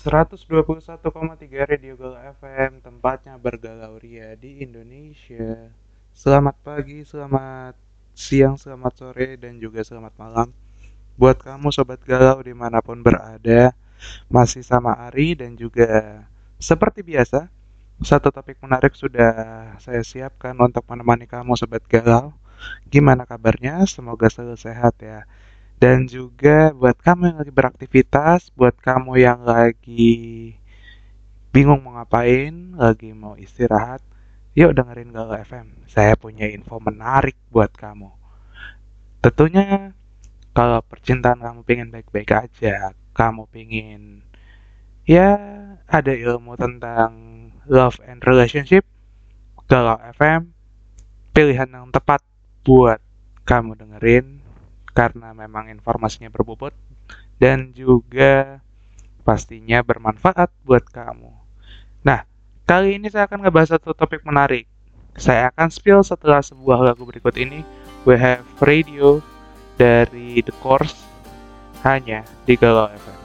121,3 Radio Galau FM tempatnya bergalau ria di Indonesia. Selamat pagi, selamat siang, selamat sore, dan juga selamat malam buat kamu sobat galau di mana pun berada. Masih sama Ari dan juga seperti biasa satu topik menarik sudah saya siapkan untuk menemani kamu sobat galau. Gimana kabarnya? Semoga selalu sehat ya. Dan juga buat kamu yang lagi beraktivitas, buat kamu yang lagi bingung mau ngapain, lagi mau istirahat, yuk dengerin Galau FM. Saya punya info menarik buat kamu. Tentunya kalau percintaan kamu pengen baik-baik aja, kamu pengen ya ada ilmu tentang love and relationship, Galau FM pilihan yang tepat buat kamu dengerin karena memang informasinya berbobot dan juga pastinya bermanfaat buat kamu. Nah, kali ini saya akan ngebahas satu topik menarik. Saya akan spill setelah sebuah lagu berikut ini. We have radio dari The Course hanya di Galau FM.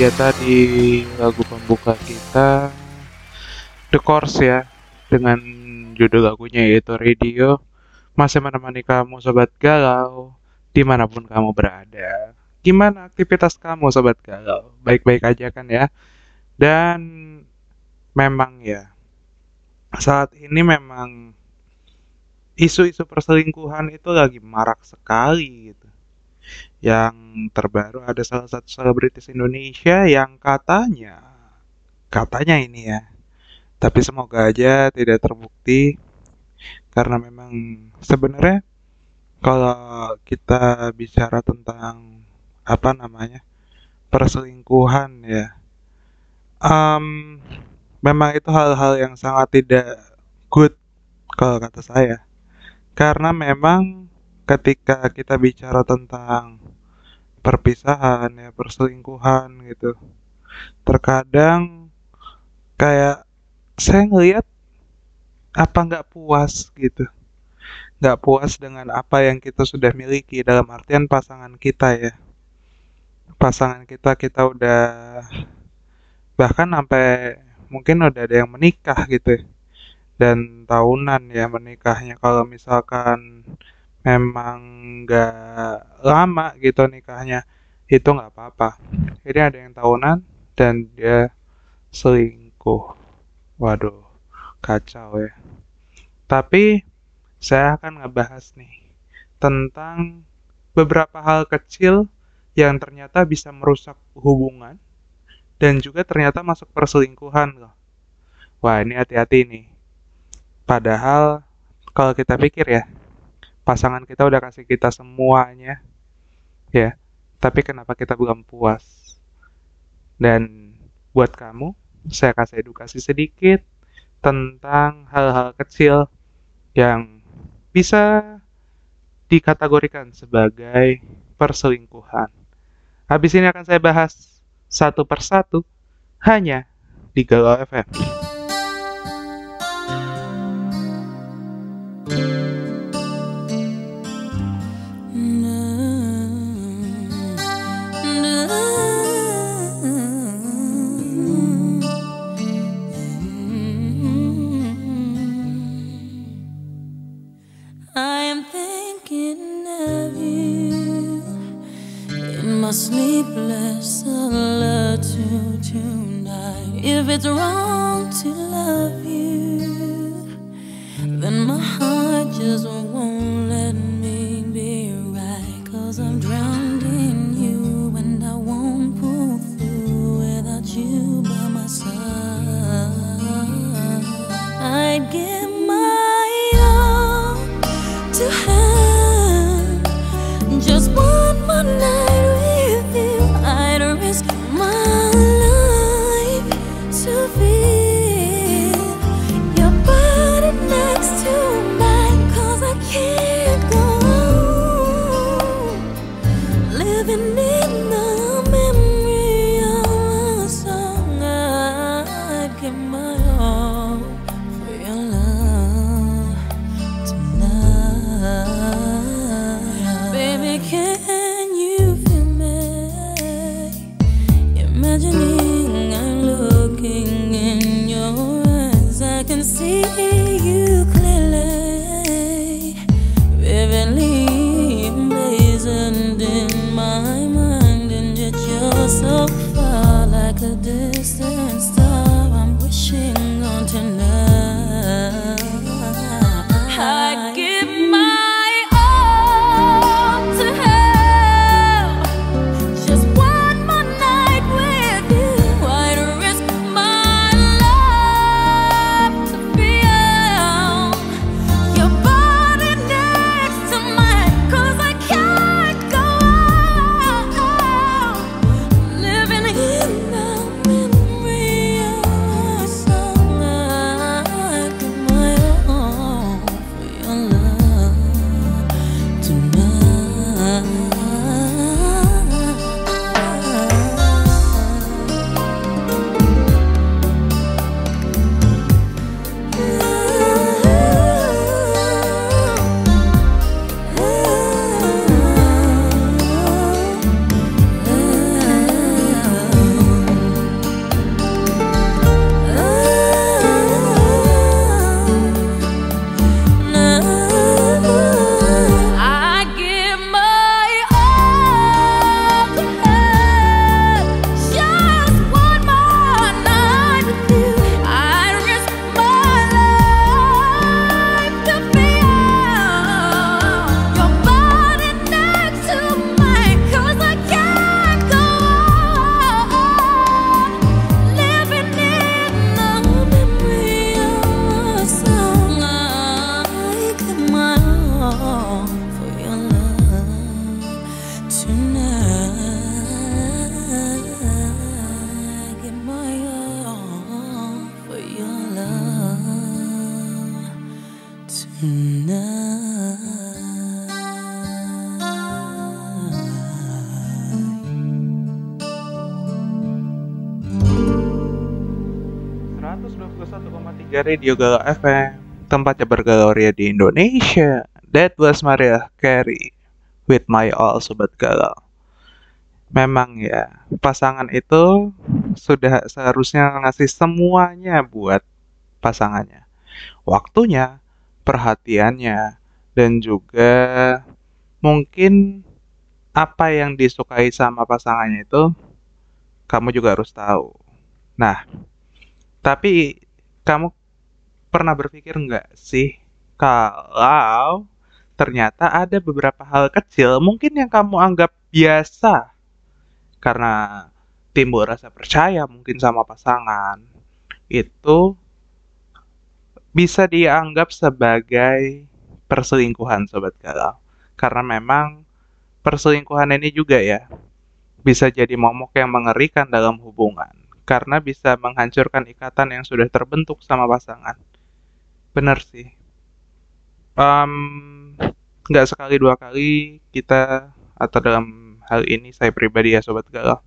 Dia tadi lagu pembuka kita The Course ya dengan judul lagunya yaitu Radio. Masih menemani kamu sobat galau di mana pun kamu berada. Gimana aktivitas kamu sobat galau? Baik-baik aja kan ya? Dan memang ya saat ini memang isu-isu perselingkuhan itu lagi marak sekali gitu yang terbaru ada salah satu selebritis Indonesia yang katanya katanya ini ya tapi semoga aja tidak terbukti karena memang sebenarnya kalau kita bicara tentang apa namanya perselingkuhan ya em, memang itu hal-hal yang sangat tidak good kalau kata saya. Karena memang ketika kita bicara tentang perpisahan ya perselingkuhan gitu terkadang kayak saya ngelihat apa nggak puas gitu. Nggak puas dengan apa yang kita sudah miliki dalam artian pasangan kita ya. Pasangan kita kita udah bahkan sampai mungkin udah ada yang menikah gitu dan tahunan ya menikahnya. Kalau misalkan memang nggak lama gitu nikahnya itu nggak apa-apa ini ada yang tahunan dan dia selingkuh waduh kacau ya tapi saya akan ngebahas nih tentang beberapa hal kecil yang ternyata bisa merusak hubungan dan juga ternyata masuk perselingkuhan loh. Wah, ini hati-hati nih. Padahal kalau kita pikir ya, pasangan kita udah kasih kita semuanya, ya. Tapi kenapa kita belum puas? Dan buat kamu, saya kasih edukasi sedikit tentang hal-hal kecil yang bisa dikategorikan sebagai perselingkuhan. Habis ini akan saya bahas satu persatu hanya di Galau FM. Radio Galau FM Tempatnya ria di Indonesia. That was Maria Carey With My All Sobat Galau. Memang ya Pasangan itu Sudah seharusnya ngasih semuanya Buat pasangannya. Waktunya Perhatiannya Dan juga Mungkin Apa yang disukai sama pasangannya itu Kamu juga harus tahu. Nah tapi kamu pernah berpikir nggak sih kalau ternyata ada beberapa hal kecil mungkin yang kamu anggap biasa? Karena timbul rasa percaya mungkin sama pasangan itu bisa dianggap sebagai perselingkuhan sobat galau karena memang perselingkuhan ini juga ya bisa jadi momok yang mengerikan dalam hubungan. Karena bisa menghancurkan ikatan yang sudah terbentuk sama pasangan. Benar sih. Um, nggak sekali dua kali kita atau dalam hal ini saya pribadi ya sobat galau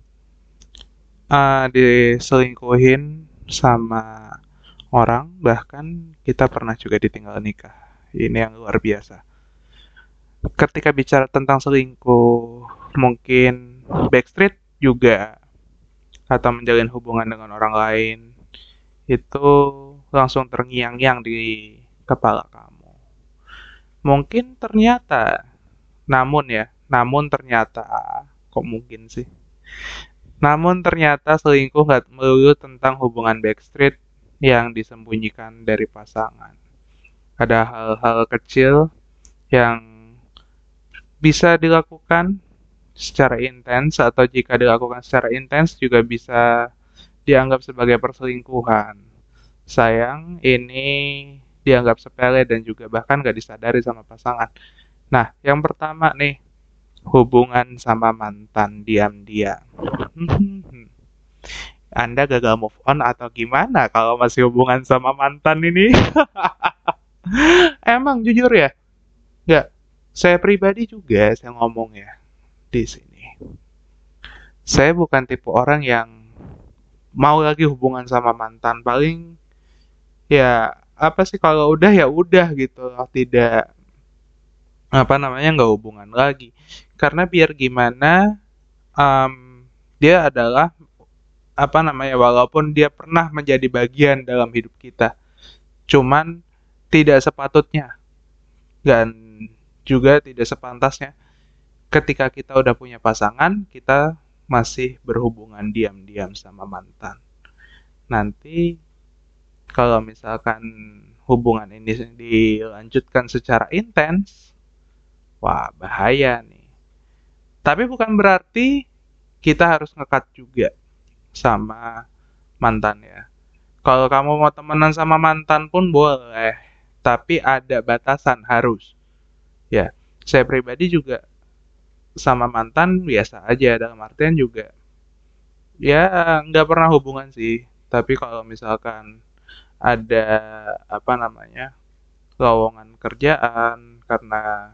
uh, diselingkuhin sama orang bahkan kita pernah juga ditinggal nikah ini yang luar biasa ketika bicara tentang selingkuh mungkin backstreet juga atau menjalin hubungan dengan orang lain itu langsung terngiang-ngiang di kepala kamu. Mungkin ternyata, namun ya, namun ternyata, kok mungkin sih? Namun ternyata selingkuh gak melulu tentang hubungan backstreet yang disembunyikan dari pasangan. Ada hal-hal kecil yang bisa dilakukan secara intens atau jika dilakukan secara intens juga bisa dianggap sebagai perselingkuhan. Sayang, ini dianggap sepele dan juga bahkan gak disadari sama pasangan. Nah, yang pertama nih, hubungan sama mantan diam-diam. Anda gagal move on atau gimana kalau masih hubungan sama mantan ini? Emang jujur ya? Nggak, saya pribadi juga saya ngomong ya di sini. Saya bukan tipe orang yang mau lagi hubungan sama mantan. Paling ya apa sih kalau udah ya udah gitu loh. Tidak apa namanya nggak hubungan lagi. Karena biar gimana um, dia adalah apa namanya walaupun dia pernah menjadi bagian dalam hidup kita. Cuman tidak sepatutnya dan juga tidak sepantasnya ketika kita udah punya pasangan, kita masih berhubungan diam-diam sama mantan. Nanti kalau misalkan hubungan ini dilanjutkan secara intens, wah bahaya nih. Tapi bukan berarti kita harus ngekat juga sama mantan ya. Kalau kamu mau temenan sama mantan pun boleh, tapi ada batasan harus. Ya, saya pribadi juga sama mantan biasa aja dalam artian juga ya nggak pernah hubungan sih tapi kalau misalkan ada apa namanya lowongan kerjaan karena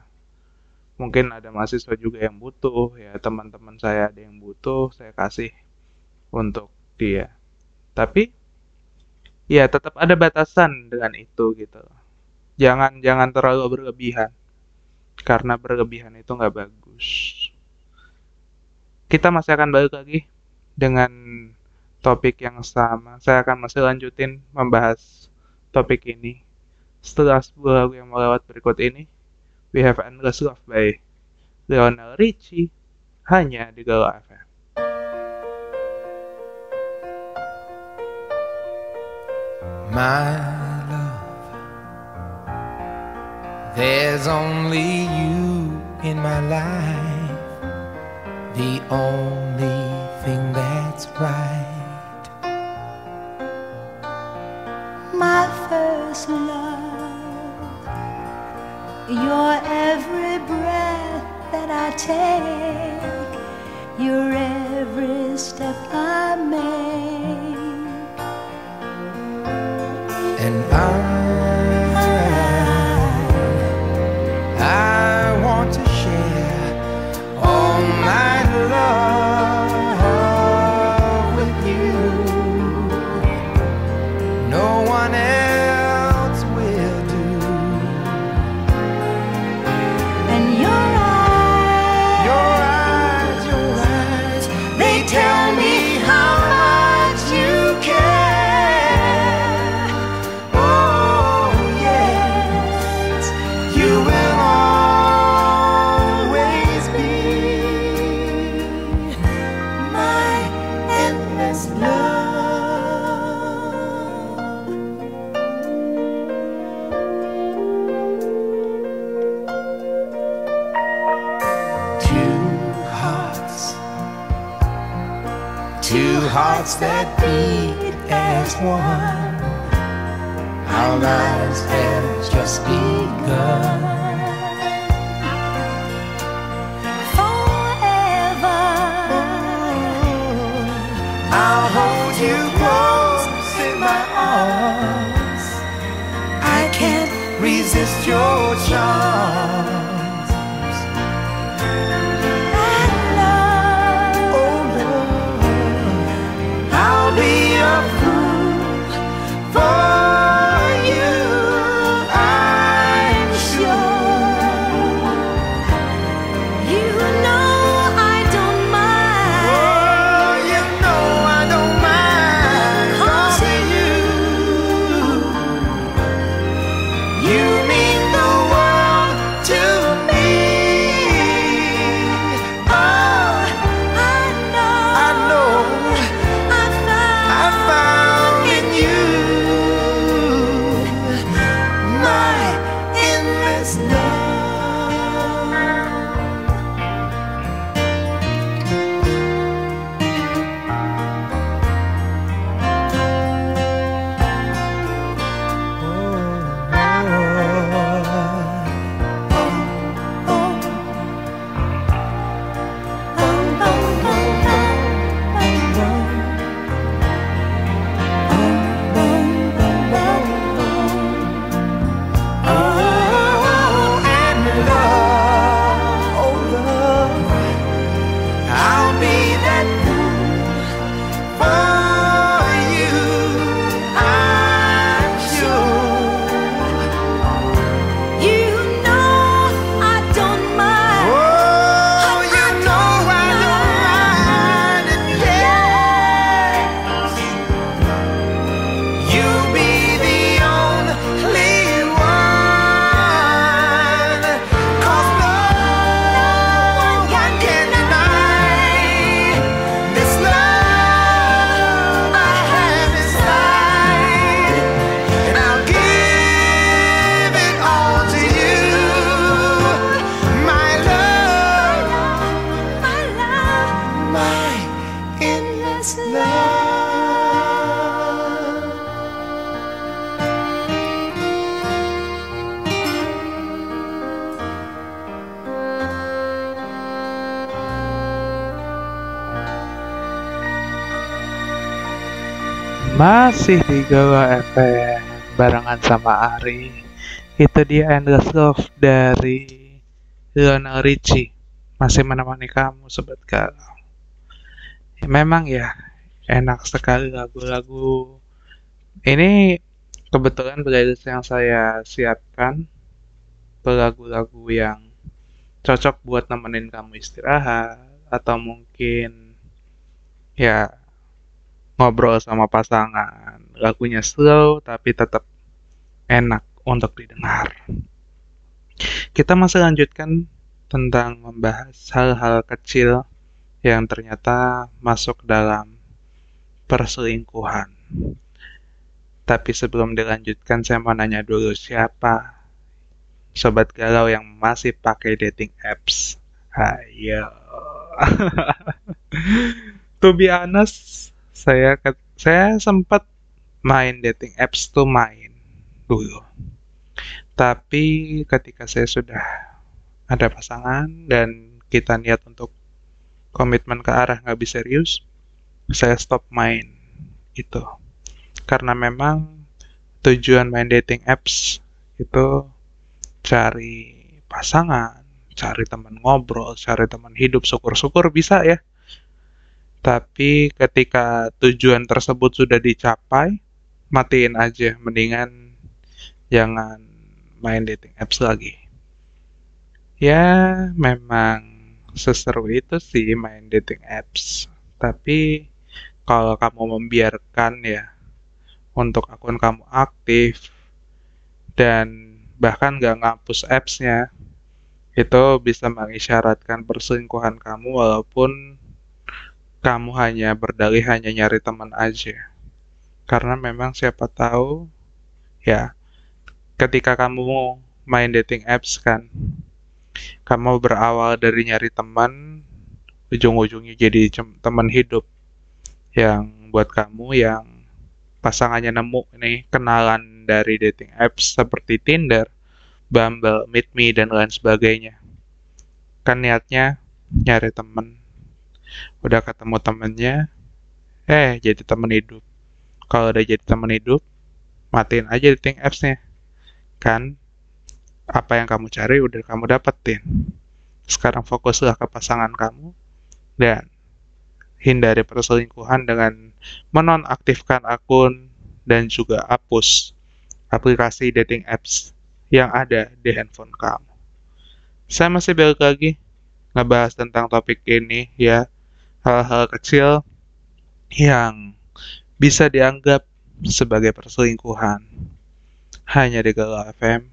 mungkin ada mahasiswa juga yang butuh ya teman-teman saya ada yang butuh saya kasih untuk dia. Tapi ya tetap ada batasan dengan itu gitu. Jangan jangan terlalu berlebihan. Karena berlebihan itu nggak bagus. Kita masih akan balik lagi dengan topik yang sama. Saya akan masih lanjutin membahas topik ini setelah sebuah lagu yang mau lewat berikut ini. We Have Endless Love by Lionel Richie hanya di Galau FM. My There's only you in my life, the only thing that's right. My first love. Your every breath that I take, your every step I make. And I as one. Our lives have just begun. Forever, I'll hold you close in my arms. I can't resist your charms. Masih di Gawa FM barengan sama Ari. Itu dia Endless Love dari Lionel Richie. Masih menemani kamu sobat galau. Ya, memang ya enak sekali lagu-lagu. Ini kebetulan playlist yang saya siapkan lagu-lagu yang cocok buat nemenin kamu istirahat atau mungkin ya ngobrol sama pasangan. Lagunya slow tapi tetap enak untuk didengar. Kita masih lanjutkan tentang membahas hal-hal kecil yang ternyata masuk dalam perselingkuhan. Tapi sebelum dilanjutkan, saya mau nanya dulu siapa sobat galau yang masih pakai dating apps? Ayo. to be honest, saya saya sempat main dating apps tuh main dulu. Tapi ketika saya sudah ada pasangan dan kita niat untuk komitmen ke arah nggak bisa serius, saya stop main itu. Karena memang tujuan main dating apps itu cari pasangan, cari teman ngobrol, cari teman hidup, syukur-syukur bisa ya. Tapi ketika tujuan tersebut sudah dicapai, matiin aja, mendingan jangan main dating apps lagi. Ya, memang seseru itu sih main dating apps. Tapi kalau kamu membiarkan ya untuk akun kamu aktif dan bahkan nggak ngapus apps-nya, itu bisa mengisyaratkan perselingkuhan kamu walaupun kamu hanya berdalih hanya nyari teman aja. Karena memang siapa tahu ya ketika kamu main dating apps kan kamu berawal dari nyari teman ujung-ujungnya jadi teman hidup yang buat kamu yang pasangannya nemu nih kenalan dari dating apps seperti Tinder, Bumble, Meet Me, dan lain sebagainya. Kan niatnya nyari temen. Udah ketemu temennya, eh jadi temen hidup. Kalau udah jadi temen hidup, matiin aja dating apps-nya. Kan apa yang kamu cari udah kamu dapetin. Sekarang fokuslah ke pasangan kamu dan hindari perselingkuhan dengan menonaktifkan akun dan juga hapus aplikasi dating apps yang ada di handphone kamu. Saya masih balik lagi ngebahas tentang topik ini ya, hal-hal kecil yang bisa dianggap sebagai perselingkuhan. Hanya di Galau FM,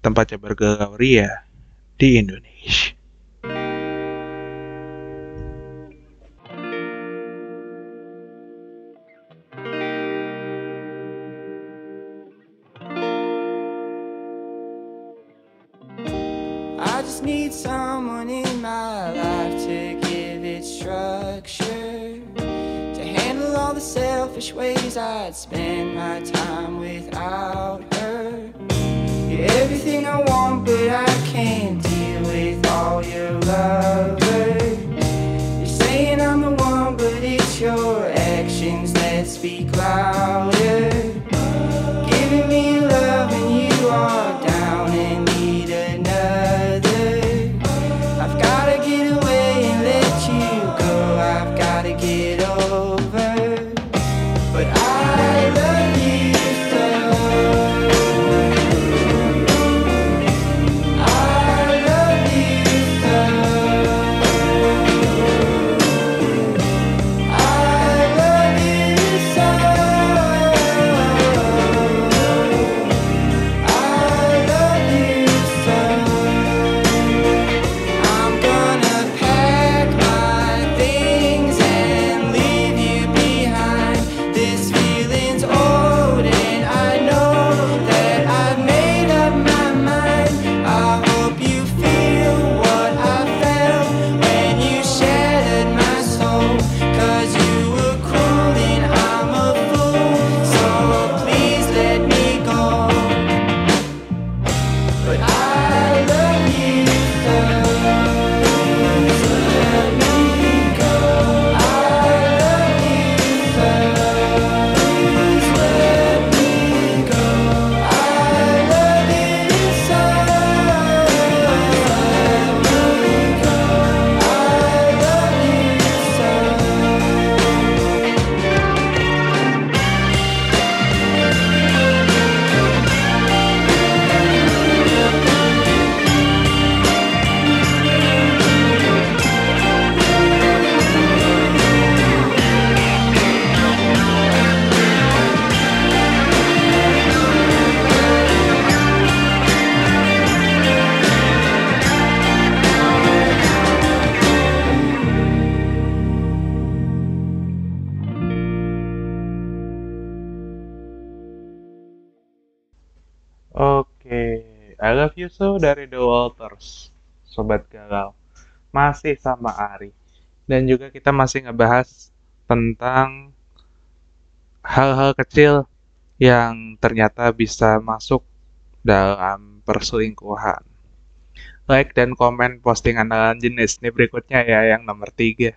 tempatnya bergalau ria di Indonesia. Spain. So dari The Walters, Sobat Galau. Masih sama Ari. Dan juga kita masih ngebahas tentang hal-hal kecil yang ternyata bisa masuk dalam perselingkuhan. Like dan komen postingan lawan jenis. Ini berikutnya ya, yang nomor tiga.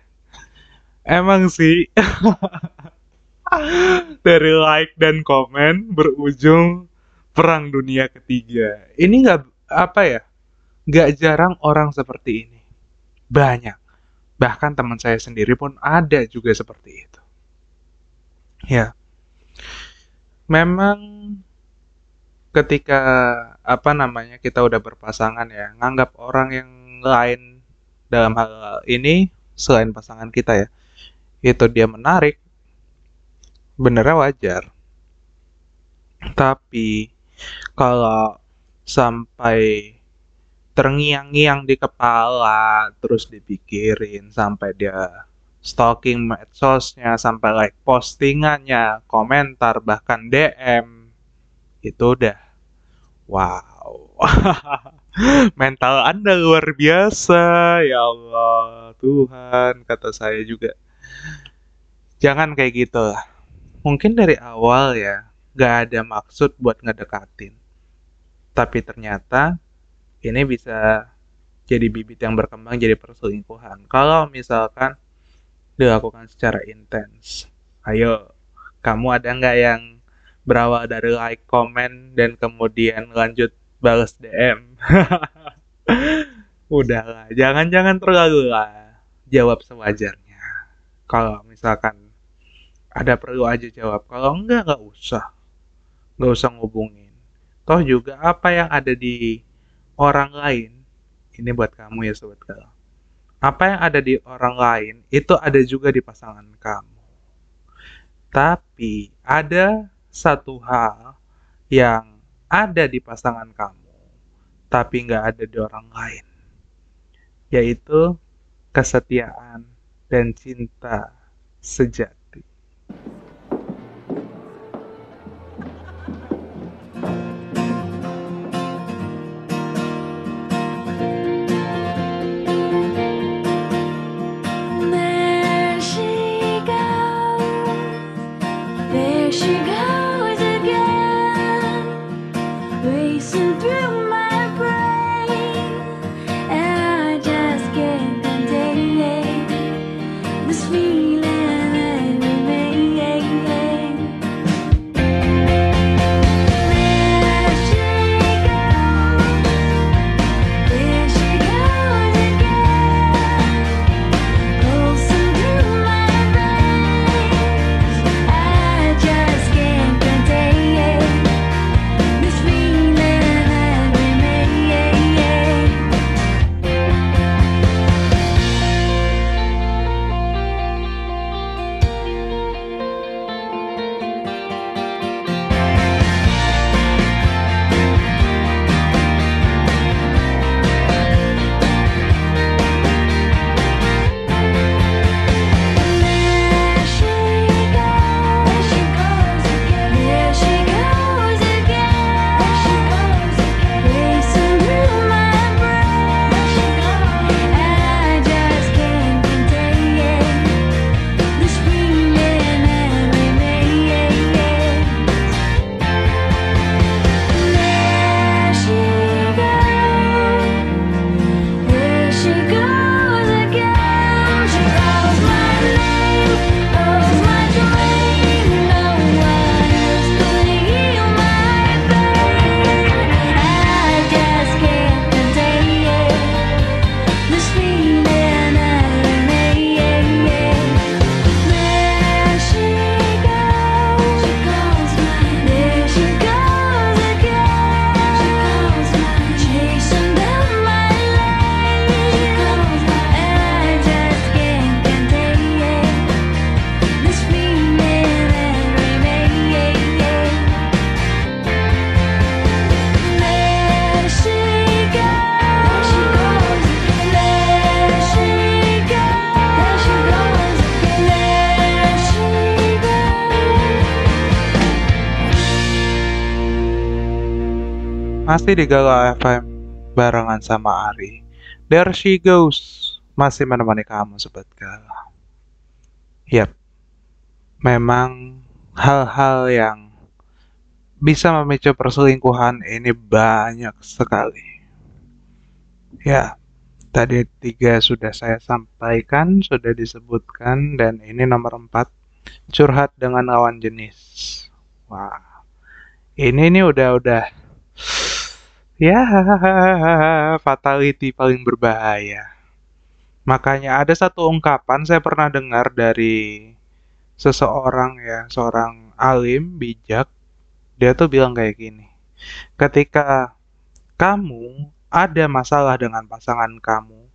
Emang sih, dari like dan komen berujung Perang Dunia Ketiga. Ini nggak apa ya? Nggak jarang orang seperti ini. Banyak. Bahkan teman saya sendiri pun ada juga seperti itu. Ya. Memang ketika apa namanya kita udah berpasangan ya, nganggap orang yang lain dalam hal ini selain pasangan kita ya, itu dia menarik, benernya wajar. Tapi kalau sampai terngiang-ngiang di kepala, terus dipikirin sampai dia stalking medsosnya, sampai like postingannya, komentar, bahkan DM, itu udah wow. Mental Anda luar biasa, ya Allah, Tuhan, kata saya juga. jangan kayak gitu lah. Mungkin dari awal ya, gak ada maksud buat ngedekatin. Tapi ternyata ini bisa jadi bibit yang berkembang jadi perselingkuhan. Kalau misalkan dilakukan secara intens. Ayo, kamu ada nggak yang berawal dari like, komen, dan kemudian lanjut balas DM? Udahlah, jangan-jangan terlalu lah. Jawab sewajarnya. Kalau misalkan ada perlu aja jawab. Kalau enggak, nggak usah. Nggak usah ngubungin. Toh juga apa yang ada di orang lain, ini buat kamu ya sobat galau. Apa yang ada di orang lain, itu ada juga di pasangan kamu. Tapi ada satu hal yang ada di pasangan kamu, tapi nggak ada di orang lain, yaitu kesetiaan dan cinta sejati. Masih di Galau FM barengan sama Ari. There she goes. Masih menemani kamu sobat galau. Yap. Memang hal-hal yang bisa memicu perselingkuhan ini banyak sekali. Ya, tadi tiga sudah saya sampaikan, sudah disebutkan, dan ini nomor empat, curhat dengan lawan jenis. Wah, ini nih udah-udah Ya, fatality paling berbahaya. Makanya ada satu ungkapan saya pernah dengar dari seseorang ya, seorang alim bijak. Dia tuh bilang kayak gini. Ketika kamu ada masalah dengan pasangan kamu,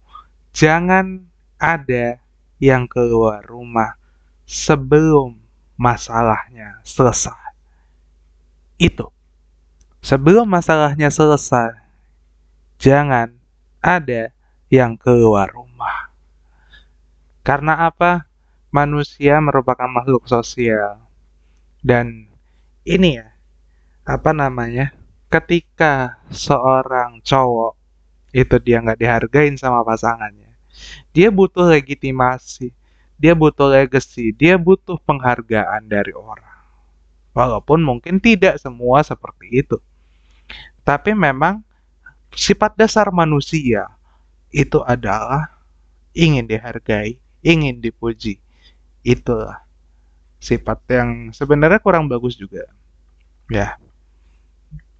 jangan ada yang keluar rumah sebelum masalahnya selesai. Itu. Sebelum masalahnya selesai, jangan ada yang keluar rumah. Karena apa? Manusia merupakan makhluk sosial. Dan ini ya, apa namanya? Ketika seorang cowok itu dia nggak dihargain sama pasangannya, dia butuh legitimasi. dia butuh legacy, dia butuh penghargaan dari orang. Walaupun mungkin tidak semua seperti itu. Tapi memang sifat dasar manusia itu adalah ingin dihargai, ingin dipuji. Itulah sifat yang sebenarnya kurang bagus juga. Ya.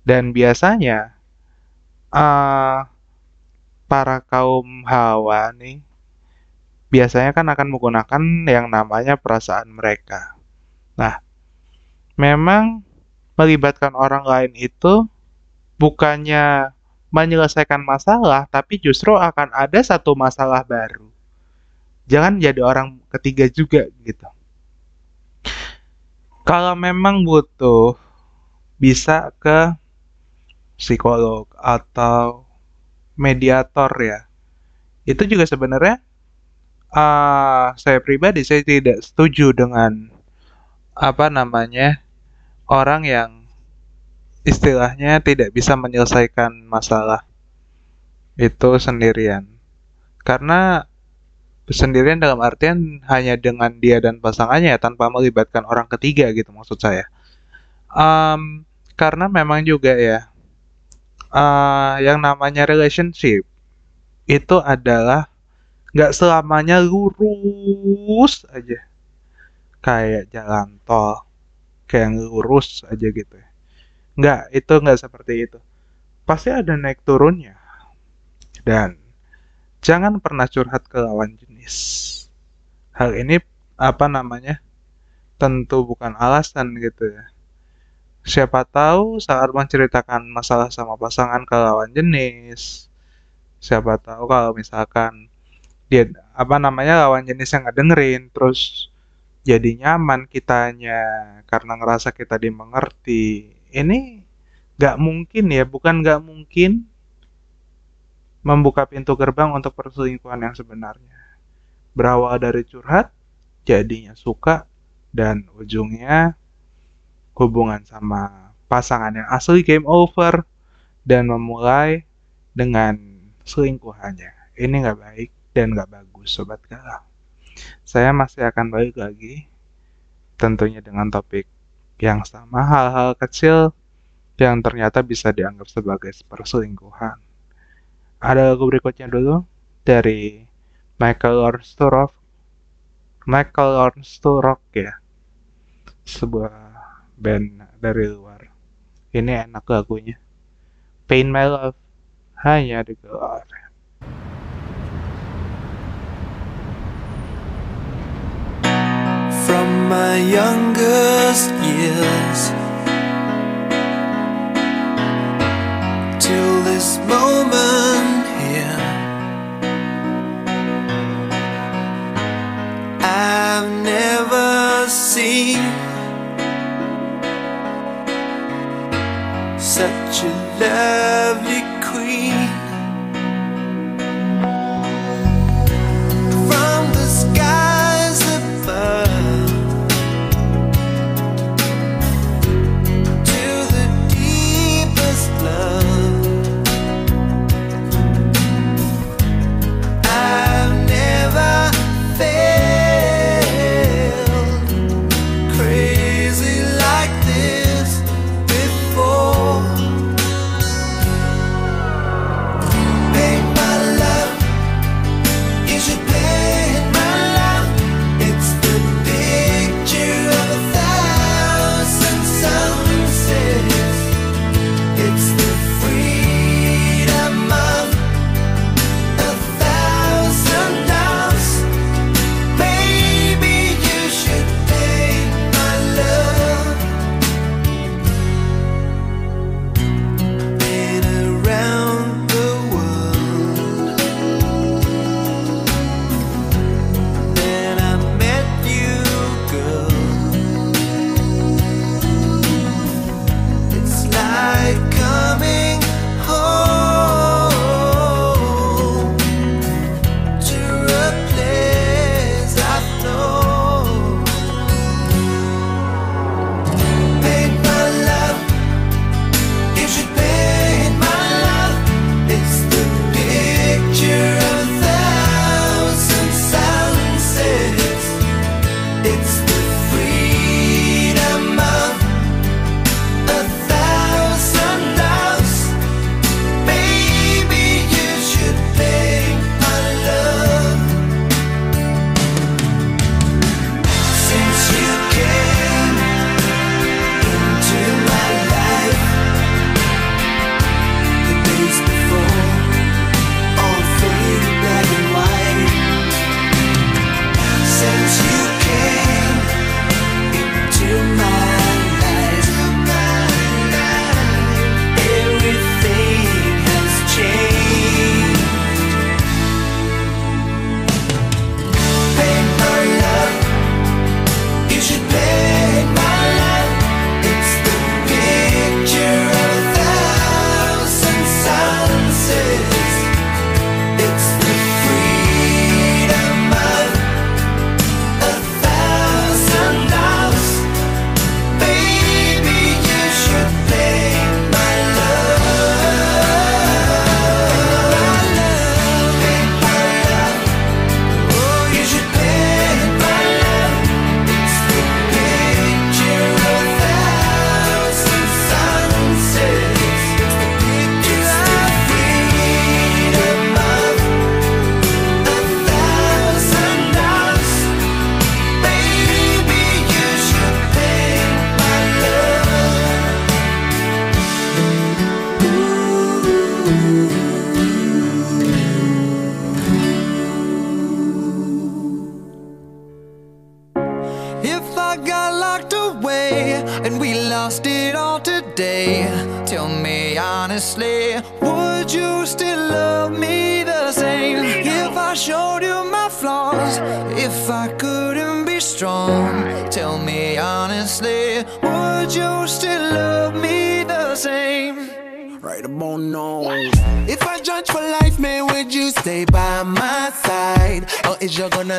Dan biasanya uh, para kaum hawa nih biasanya kan akan menggunakan yang namanya perasaan mereka. Nah, memang melibatkan orang lain itu bukannya menyelesaikan masalah, tapi justru akan ada satu masalah baru. Jangan jadi orang ketiga juga gitu. Kalau memang butuh, bisa ke psikolog atau mediator ya. Itu juga sebenarnya uh, saya pribadi saya tidak setuju dengan apa namanya orang yang istilahnya tidak bisa menyelesaikan masalah itu sendirian. Karena sendirian dalam artian hanya dengan dia dan pasangannya tanpa melibatkan orang ketiga gitu maksud saya. Um, karena memang juga ya uh, yang namanya relationship itu adalah nggak selamanya lurus aja kayak jalan tol kayak lurus aja gitu ya. Nggak itu nggak seperti itu. Pasti ada naik turunnya. Dan jangan pernah curhat ke lawan jenis. Hal ini apa namanya tentu bukan alasan gitu ya. Siapa tahu saat menceritakan masalah sama pasangan ke lawan jenis siapa tahu kalau misalkan dia apa namanya lawan jenis yang dengerin terus jadi nyaman kitanya karena ngerasa kita dimengerti. Ini nggak mungkin ya bukan nggak mungkin membuka pintu gerbang untuk perselingkuhan yang sebenarnya. Berawal dari curhat jadinya suka dan ujungnya hubungan sama pasangan yang asli game over dan memulai dengan selingkuhannya. Ini nggak baik dan nggak bagus sobat galau. Saya masih akan balik lagi tentunya dengan topik yang sama hal-hal kecil yang ternyata bisa dianggap sebagai perselingkuhan. Ada lagu berikutnya dulu dari Michael Orsturov. Michael Orsturov ya. Sebuah band dari luar. Ini enak lagunya. Pain My Love hanya digelar. from my youngest years till this moment here. I've never seen such a lovely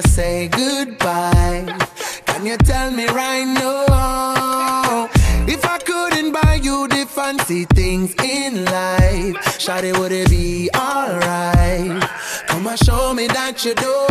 gonna say goodbye? Can you tell me right now? If I couldn't buy you the fancy things in life, Shawty, would it be alright? Come and show me that you don't.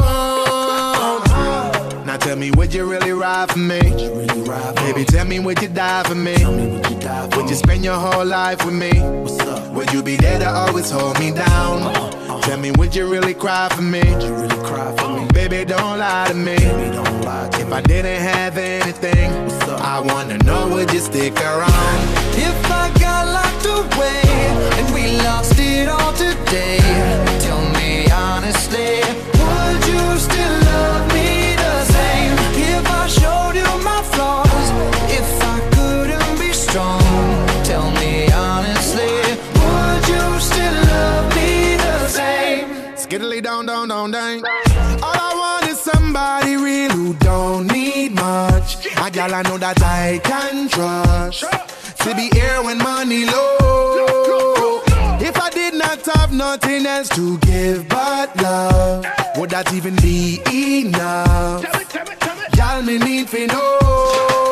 Now tell me, would you really ride for me? Really ride for Baby, me. tell me, would you die for me? Tell me, would you die for Would you spend your whole life with me? What's up? Would you be there to always hold me down? Uh-huh. Tell me, would you really cry for me? Would you really cry for me? Baby, don't lie to me. Baby, don't lie to If me. I didn't have anything? I wanna know, would you stick around? If I got locked away and we lost it all today, tell me honestly, would you still love me the same? If I showed you my flaws, if I couldn't be strong, tell me honestly, would you still love me? Skiddly down, down, down, down. All I want is somebody real who don't need much. A gal I know that I can trust. To be here when money low. If I did not have nothing else to give but love, would that even be enough? Y'all me need to know.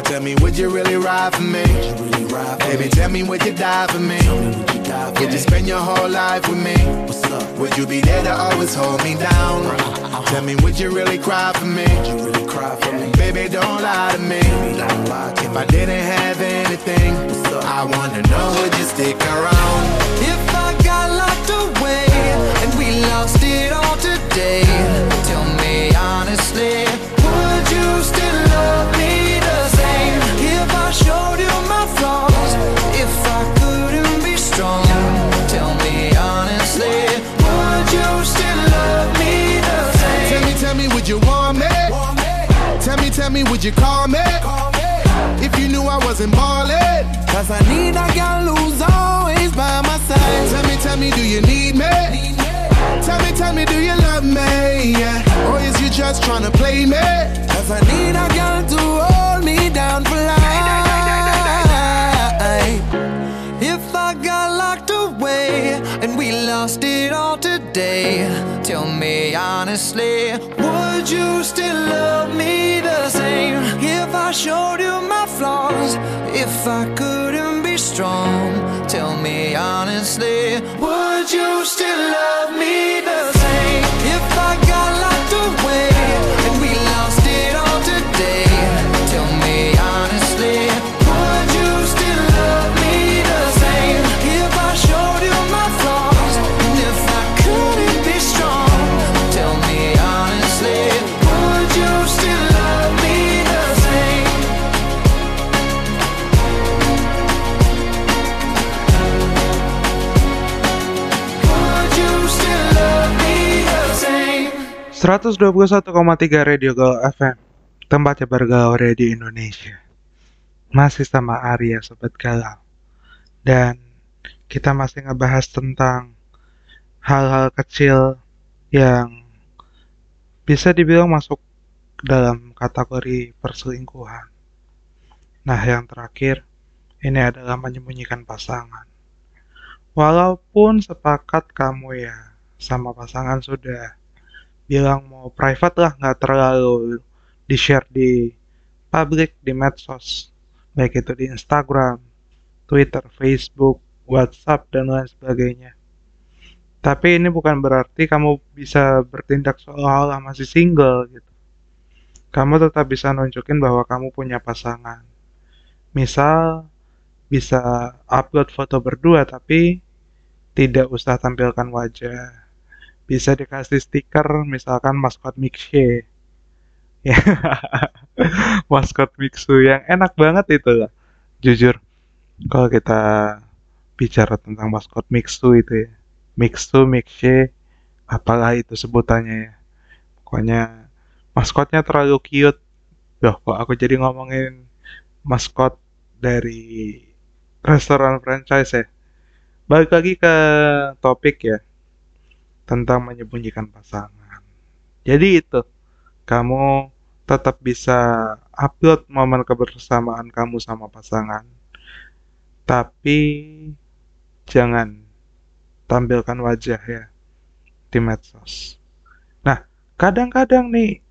Now tell me, would you really ride for me? Really ride for Baby, me. tell me, would you die for me? Would you die for Would you spend your whole life with me? What's up? Would you be there to always hold me down? Uh, uh. Tell me, would you really cry for me? Would You really cry for me? Baby, don't lie to me. Don't lie to If me. I didn't have anything? I wanna know, would you stick around? If I got locked away and we lost it all today, tell me honestly, would you still love me Tell me, would you call me? Call me. If you knew I wasn't ballin'. Cause I need a girl who's always by my side. Tell me, tell me, do you need me? Tell me, tell me, do you love me? Yeah. Or is you just tryna play me? Cause I need a girl to hold me down for life. If I got locked away and we lost it all today, tell me honestly, would you still love me the same? If I showed you my flaws, if I couldn't be strong, tell me honestly, would you still love me the same? 121,3 Radio Gaul FM Tempatnya bergaul di Indonesia Masih sama Arya Sobat Galau Dan kita masih ngebahas tentang hal-hal kecil yang bisa dibilang masuk dalam kategori perselingkuhan. Nah, yang terakhir, ini adalah menyembunyikan pasangan. Walaupun sepakat kamu ya sama pasangan sudah bilang mau private lah, nggak terlalu di-share di publik, di medsos, baik itu di Instagram, Twitter, Facebook, WhatsApp, dan lain sebagainya. Tapi ini bukan berarti kamu bisa bertindak seolah-olah masih single gitu. Kamu tetap bisa nunjukin bahwa kamu punya pasangan. Misal, bisa upload foto berdua tapi tidak usah tampilkan wajah. Bisa dikasih stiker misalkan maskot Mixie. Ya. maskot Mixu yang enak banget itu lah. Jujur, kalau kita bicara tentang maskot Mixu itu ya. Mixu, Mixie, apalah itu sebutannya ya. Pokoknya maskotnya terlalu cute Loh, kok aku jadi ngomongin maskot dari restoran franchise ya? Balik lagi ke topik ya, tentang menyembunyikan pasangan. Jadi itu, kamu tetap bisa upload momen kebersamaan kamu sama pasangan, tapi jangan tampilkan wajah ya di medsos. Nah, kadang-kadang nih,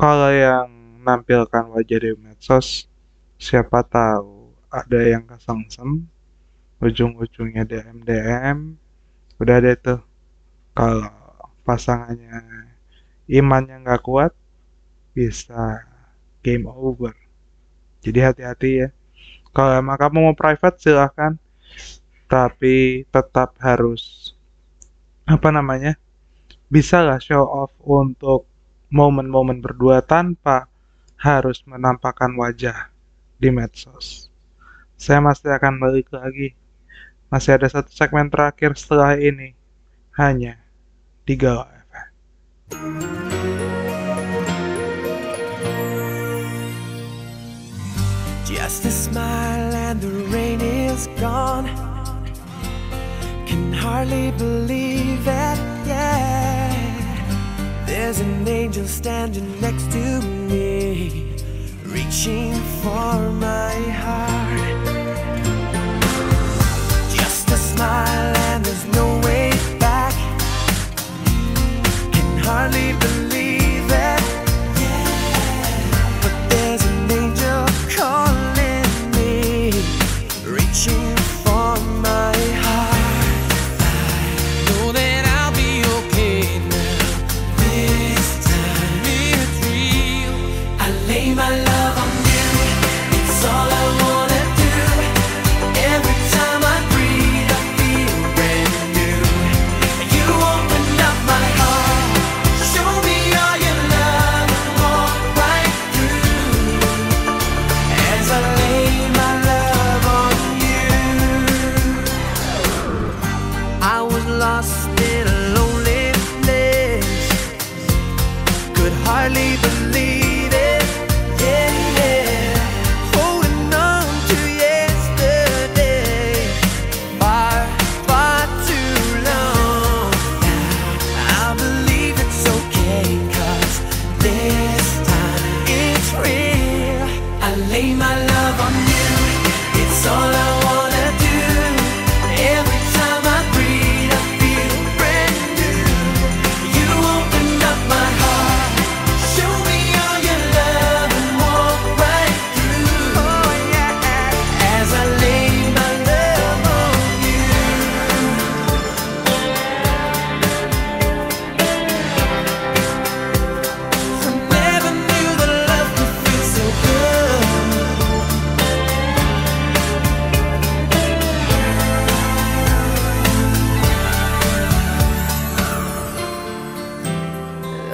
kalau yang nampilkan wajah di medsos, siapa tahu ada yang kesengsem, ujung-ujungnya DM DM, udah deh tuh. Kalau pasangannya imannya nggak kuat, bisa game over. Jadi hati-hati ya. Kalau emang kamu mau private silahkan, tapi tetap harus apa namanya? Bisa lah show off untuk momen-momen berdua tanpa harus menampakkan wajah di medsos. Saya masih akan balik lagi. Masih ada satu segmen terakhir setelah ini. Hanya Just a smile and the rain is gone. Can hardly believe it, yeah. There's an angel standing next to me, reaching for my heart. Just a smile leave the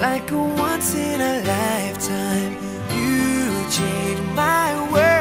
Like a once in a lifetime, you changed my world.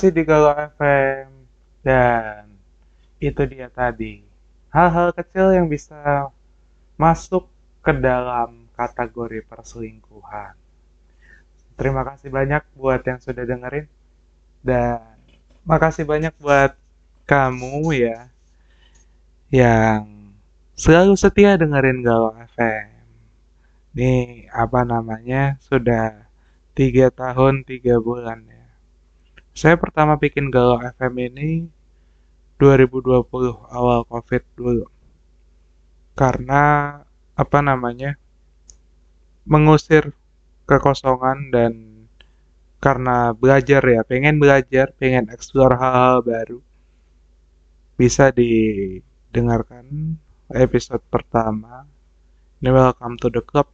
Masih di Galau FM dan itu dia tadi hal-hal kecil yang bisa masuk ke dalam kategori perselingkuhan. Terima kasih banyak buat yang sudah dengerin dan makasih banyak buat kamu ya yang selalu setia dengerin Galau FM. Nih, apa namanya, sudah tiga tahun, tiga bulan ya. Saya pertama bikin Galau FM ini 2020, awal COVID dulu. Karena, apa namanya, mengusir kekosongan dan karena belajar ya, pengen belajar, pengen explore hal-hal baru. Bisa didengarkan episode pertama. Ini welcome to the club.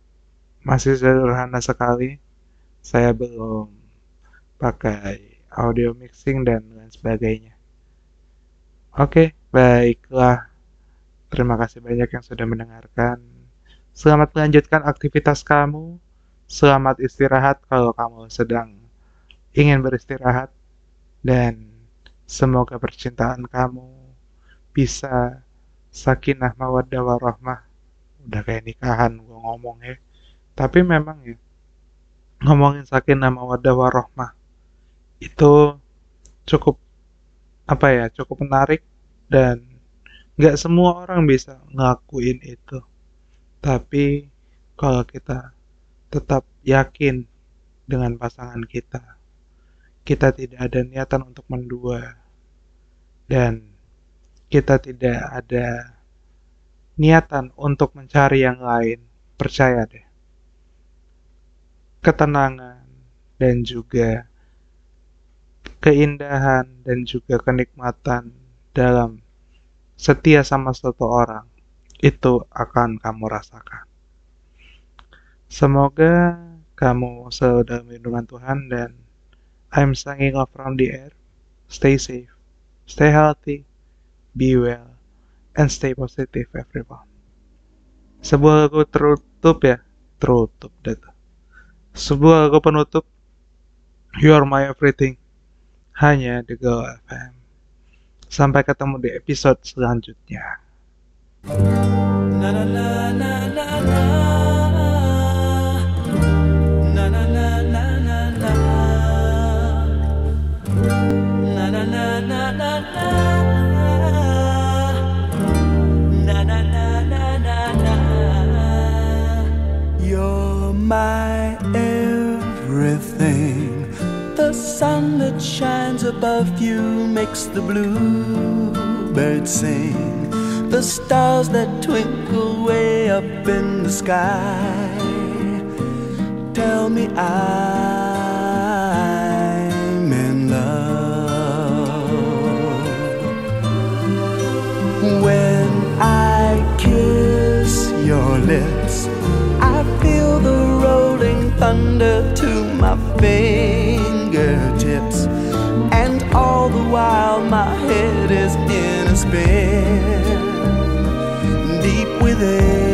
Masih sederhana sekali. Saya belum pakai audio mixing dan lain sebagainya. Oke, baiklah. Terima kasih banyak yang sudah mendengarkan. Selamat melanjutkan aktivitas kamu. Selamat istirahat kalau kamu sedang ingin beristirahat. Dan semoga percintaan kamu bisa sakinah mawaddah warahmah. Udah kayak nikahan gue ngomong ya. Tapi memang ya, ngomongin sakinah mawaddah warahmah itu cukup apa ya cukup menarik dan nggak semua orang bisa ngelakuin itu. Tapi kalau kita tetap yakin dengan pasangan kita kita tidak ada niatan untuk mendua dan kita tidak ada niatan untuk mencari yang lain percaya deh. Ketenangan dan juga keindahan dan juga kenikmatan dalam setia sama satu orang itu akan kamu rasakan. Semoga kamu selalu dalam lindungan Tuhan dan I'm signing off from the air. Stay safe, stay healthy, be well, and stay positive everyone. Sebuah lagu terutup ya, terutup data. Sebuah lagu penutup, You Are My Everything, hanya di Go FM. Sampai ketemu di episode selanjutnya. Na sun that shines above you makes the bluebirds sing. The stars that twinkle way up in the sky tell me I'm in love. When I kiss your lips, I feel the rolling thunder to my fingertips. While, my head is in a spin. Deep within,